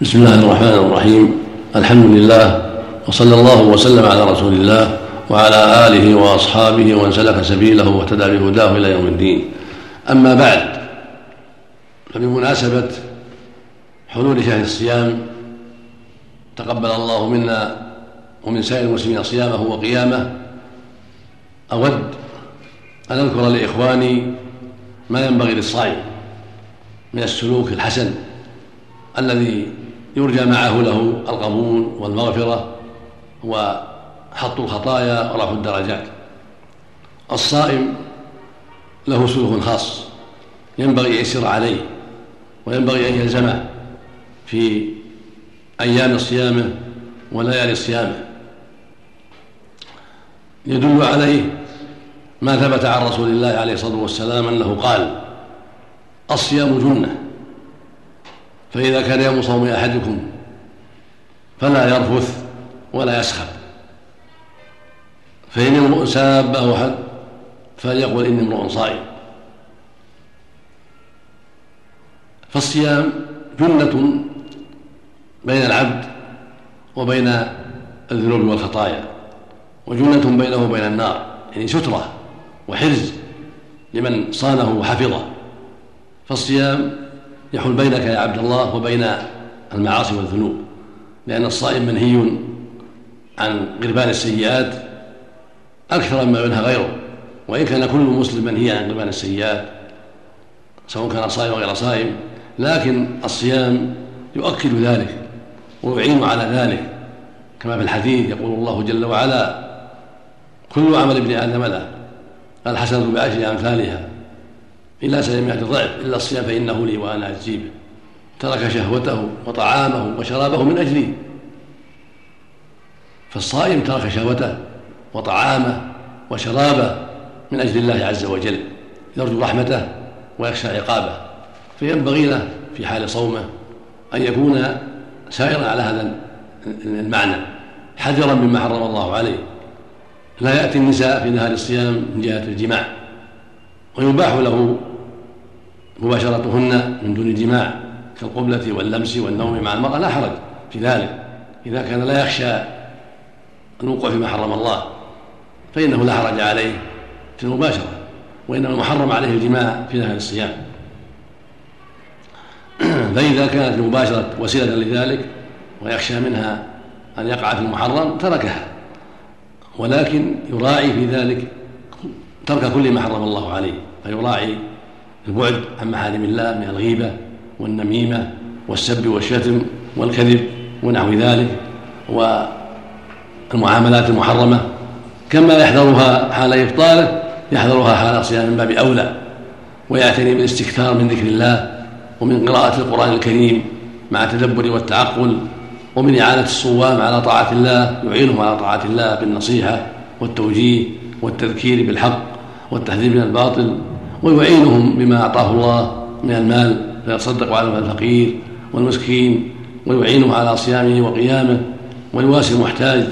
بسم الله الرحمن الرحيم. الحمد لله وصلى الله وسلم على رسول الله وعلى آله وأصحابه ومن سلك سبيله واهتدى بهداه إلى يوم الدين. أما بعد فبمناسبة حلول شهر الصيام تقبل الله منا ومن سائر المسلمين صيامه وقيامه. أود أن أذكر لإخواني ما ينبغي للصائم من السلوك الحسن الذي يرجى معه له القبول والمغفرة وحط الخطايا ورفع الدرجات. الصائم له سلوك خاص ينبغي أن يسير عليه وينبغي أن يلزمه في أيام صيامه وليالي صيامه. يدل عليه ما ثبت عن رسول الله عليه الصلاة والسلام أنه قال الصيام جنة. فإذا كان يوم صوم أحدكم فلا يرفث ولا يسخب فإن امرؤ سابه أحد فليقل إني امرؤ صائم. فالصيام جنة بين العبد وبين الذنوب والخطايا وجنة بينه وبين النار يعني سترة وحرز لمن صانه وحفظه. فالصيام يحول بينك يا عبد الله وبين المعاصي والذنوب لأن الصائم منهي عن غربان السيئات أكثر مما ينهى غيره وإن كان كل مسلم منهي عن غربان السيئات سواء كان صائم أو غير صائم لكن الصيام يؤكد ذلك ويعين على ذلك كما في الحديث يقول الله جل وعلا كل عمل ابن آدم له الحسنة بعشر أمثالها إلى سبعمائة ضعف إلا الصيام فإنه لي وأنا أجزي به. ترك شهوته وطعامه وشرابه من أجلي. فالصائم ترك شهوته وطعامه وشرابه من أجل الله عز وجل. يرجو رحمته ويخشى عقابه. فينبغي له في حال صومه أن يكون سائرا على هذا المعنى. حذرا مما حرم الله عليه. لا يأتي النساء في نهار الصيام من جهة الجماع. ويباح له مباشرتهن من دون جماع كالقبلة واللمس والنوم مع المرأة لا حرج في ذلك. إذا كان لا يخشى الوقوع فيما حرم الله فإنه لا حرج عليه في المباشرة وإنما المحرم عليه الجماع في نهار الصيام. فإذا كانت المباشرة وسيلة لذلك ويخشى منها أن يقع في المحرم تركها. ولكن يراعي في ذلك ترك كل ما حرم الله عليه فيراعي البعد عن محارم الله من الغيبة والنميمة والسب والشتم والكذب ونحو ذلك والمعاملات المحرمة. كما يحذرها حال إفطاره يحذرها حال صيام من باب أولى ويعتني بالاستكثار من ذكر الله ومن قراءة القرآن الكريم مع التدبر والتعقل ومن إعانة الصوام على طاعة الله يعينهم على طاعة الله بالنصيحة والتوجيه والتذكير بالحق والتحذير من الباطل ويعينهم بما أعطاه الله من المال فيتصدق على الفقير والمسكين ويعينه على صيامه وقيامه ويواسي المحتاج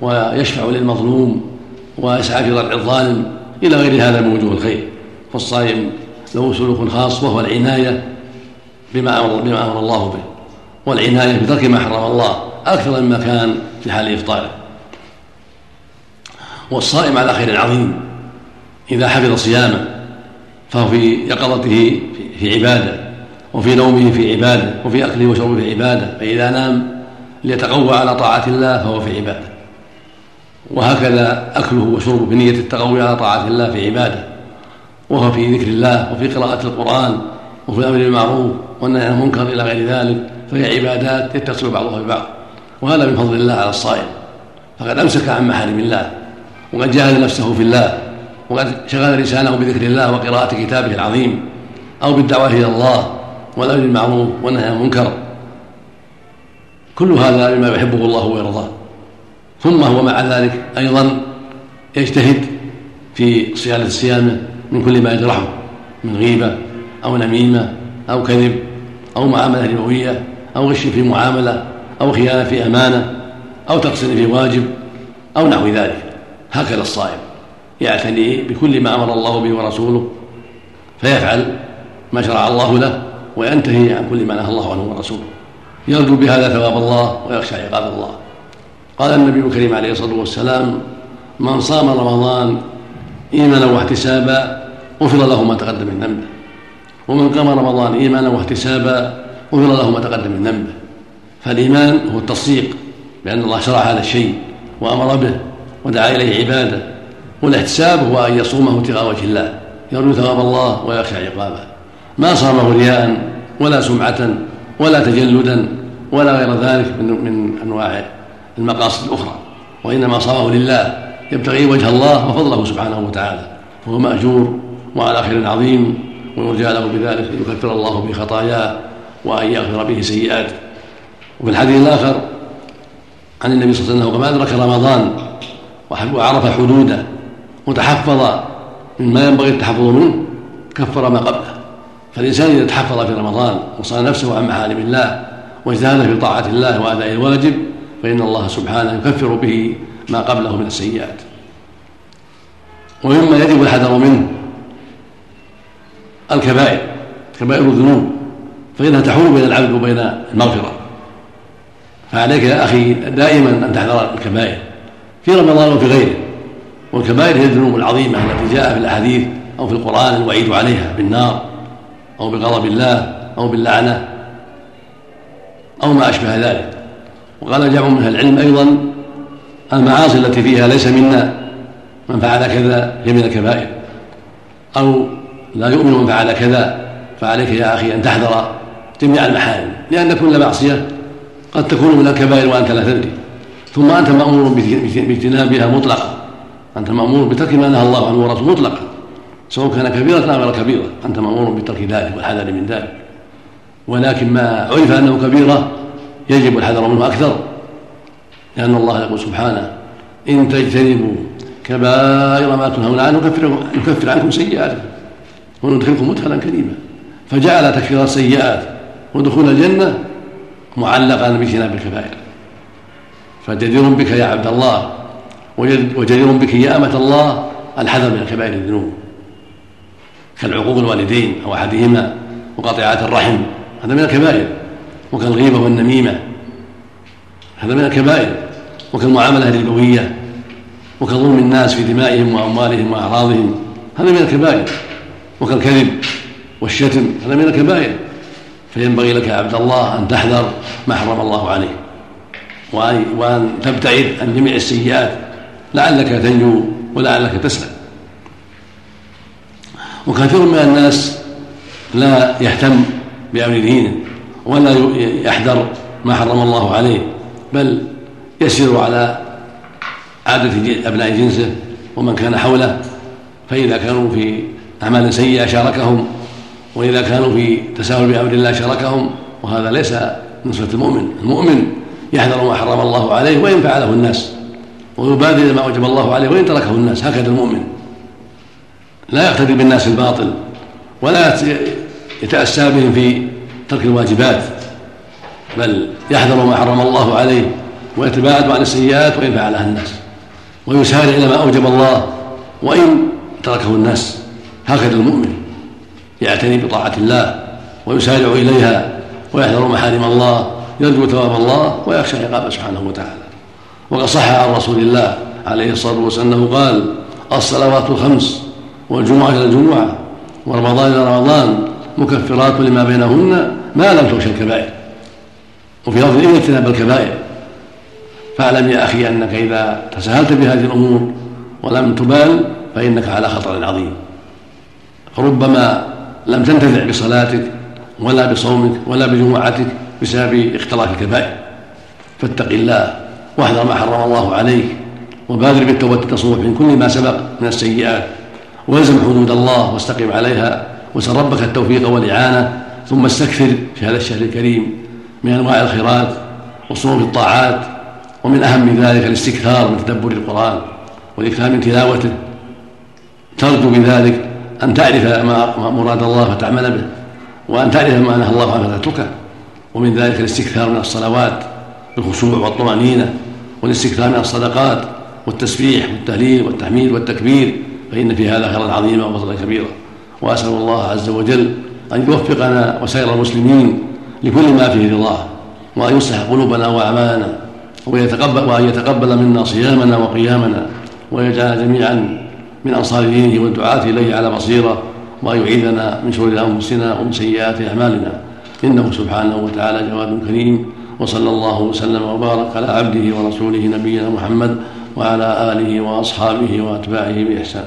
ويشفع للمظلوم ويسعى في ضرع الظالم إلى غير هذا من وجوه الخير. فالصائم له سلوك خاص وهو العناية بما أمر, بما أمر الله به والعناية بترك ما حرم الله أكثر مما كان في حال إفطاره. والصائم على خير عظيم إذا حفظ صيامه فهو في يقظته في عبادة وفي نومه في عبادة وفي أكله وشربه في عبادة فإذا نام ليتقوى على طاعة الله فهو في عبادة. وهكذا أكله وشربه بنية التقوي على طاعة الله في عبادة. وهو في ذكر الله وفي قراءة القرآن وفي الأمر بالمعروف والنهي عن المنكر إلى غير ذلك فهي عبادات يتصل بعضها ببعض. وهذا من فضل الله على الصائم. فقد أمسك عن محارم الله وقد جاهد نفسه في الله. وقد شغل لسانه بذكر الله وقراءة كتابه العظيم أو بالدعوة إلى الله والأمر بالمعروف والنهي عن المنكر. كل هذا بما يحبه الله ويرضاه. ثم هو مع ذلك أيضا يجتهد في صيانة صيامه من كل ما يجرحه من غيبة أو نميمة أو كذب أو معاملة ربوية أو غش في معاملة أو خيانة في أمانة أو تقصير في واجب أو نحو ذلك. هكذا الصائم. يعتني بكل ما أمر الله به ورسوله فيفعل ما شرع الله له وينتهي عن كل ما نهى الله عنه ورسوله. يرجو بهذا ثواب الله ويخشى عقاب الله. قال النبي الكريم عليه الصلاة والسلام من صام رمضان إيمانا واحتسابا غفر له ما تقدم من ذنبه ومن قام رمضان إيمانا واحتسابا غفر له ما تقدم من ذنبه. فالإيمان هو التصديق بأن الله شرع هذا الشيء وأمر به ودعا إليه عبادة والاحتساب هو أن يصومه ابتغاء وجه الله يرجو ثواب الله ويخشى عقابه. ما صامه رياء ولا سمعه ولا تجلدا ولا غير ذلك من من انواع المقاصد الأخرى. وإنما صامه لله يبتغي وجه الله وفضله سبحانه وتعالى. فهو مأجور وعلى خير عظيم ويرجى له بذلك أن يكفر الله به خطاياه وأن يغفر به سيئاته. وفي الحديث الآخر عن النبي صلى الله عليه وسلم قال ادرك رمضان وعرف حدوده وتحفظ مما ينبغي التحفظ منه كفر ما قبله. فالإنسان إذا تحفظ في رمضان وصان نفسه عن محارم الله واجتهد في طاعة الله وأداء الواجب فإن الله سبحانه يكفر به ما قبله من السيئات. ومما يجب الحذر منه الكبائر كبائر الذنوب. فإنها تحول بين العبد وبين المغفرة. فعليك يا أخي دائما أن تحذر الكبائر في رمضان وفي غيره. والكبائر هي الذنوب العظيمة التي جاء في الأحاديث أو في القرآن الوعيد عليها بالنار أو بغضب الله أو باللعنة أو ما أشبه ذلك. وقال جمع من العلم أيضا المعاصي التي فيها ليس منا من فعل كذا هي من الكبائر. أو لا يؤمن من فعل كذا فعليك يا أخي أن تحذر جميع المحارم لأن كل معصية قد تكون من الكبائر وأنت لا تدري. ثم أنت مأمور باجتنابها مطلقا. أنت مأمور بترك ما نهى الله عنه ورسوله مطلقا سواء كان كبيرة أو غير كبيرة أنت مأمور بترك ذلك والحذر من ذلك. ولكن ما عرف أنه كبيرة يجب الحذر منه أكثر لأن الله يقول سبحانه إن تجتنبوا كبائر ما تنهون عنه نكفر عنكم سيئاتكم وندخلكم مدخلا كريما. فجعل تكفير السيئات ودخول الجنة معلقا باجتناب الكبائر. فجدير بك يا عبد الله وجدير بك يا أمة الله الحذر من كبائر الذنوب. كالعقوق الوالدين أو أحدهما وقطيعات الرحم. هذا من الكبائر. وكالغيبة والنميمة. هذا من الكبائر. وكالمعاملة الربوية وكظلم الناس في دمائهم وأموالهم وأعراضهم. هذا من الكبائر. وكالكذب والشتم. هذا من الكبائر. فينبغي لك يا عبد الله أن تحذر ما حرم الله عليك. وأن تبتعد عن جميع السيئات. لعلك تنجو ولعلك تسلم. وكثير من الناس لا يهتم بأمر دينه ولا يحذر ما حرم الله عليه بل يسير على عادة أبناء جنسه ومن كان حوله. فإذا كانوا في أعمال سيئة شاركهم وإذا كانوا في تساهل بأمر الله شاركهم وهذا ليس نصرة المؤمن. المؤمن يحذر ما حرم الله عليه وإن فعله الناس. ويبادر ما وجب الله عليه وإن تركه الناس هكذا المؤمن. لا يقتدي بالناس الباطل ولا يتأسى بهم في ترك الواجبات بل يحذر ما حرم الله عليه ويتباعد عن السيئات وإن فعلها الناس ويسارع إلى ما أوجب الله وإن تركه الناس هكذا المؤمن. يعتني بطاعة الله ويسارع إليها ويحذر محارم الله يرجو ثواب الله ويخشى عقابه سبحانه وتعالى. وقد صح عن رسول الله عليه الصلاة والسلام أنه قال الصلوات الخمس والجمعة إلى الجمعة ورمضان إلى رمضان مكفرات لما بينهن ما لم تغش الكبائر. وفي لفظ إلا اجتناب الكبائر فاعلم يا أخي أنك إذا تساهلت بهذه الأمور ولم تبال فإنك على خطر عظيم. ربما لم تنتفع بصلاتك ولا بصومك ولا بجمعتك بسبب اختلاط الكبائر. فاتق الله واحذر ما حرم الله عليك وبادر بالتوبة التصوف من كل ما سبق من السيئات. والزم حدود الله واستقم عليها. وسل ربك التوفيق والإعانة. ثم استكثر في هذا الشهر الكريم من أنواع الخيرات وصنوف الطاعات. ومن أهم ذلك الاستكثار من تدبر القرآن والإكثار من تلاوته. ترجو بذلك أن تعرف ما مراد الله فتعمل به. وأن تعرف ما نهى الله عنه فتتركه. ومن ذلك الاستكثار من الصلوات بالخشوع والطمأنينة. والاستكثار من الصدقات والتسبيح والتهليل والتحميد والتكبير فإن في هذا خيرا عظيما وفضلا كبيرا. وأسأل الله عز وجل أن يوفقنا وسائر المسلمين لكل ما فيه رضاه وأن يصلح قلوبنا وأعمالنا ويتقبل وأن يتقبل منا صيامنا وقيامنا ويجعل جميعا من أنصار دينه والدعاة إليه على بصيرة وأن يعيذنا من شرور أنفسنا ومن سيئات أعمالنا. إنه سبحانه وتعالى جواد كريم. وصلى الله وسلم وبارك على عبده ورسوله نبينا محمد وعلى آله وأصحابه وأتباعه بإحسان.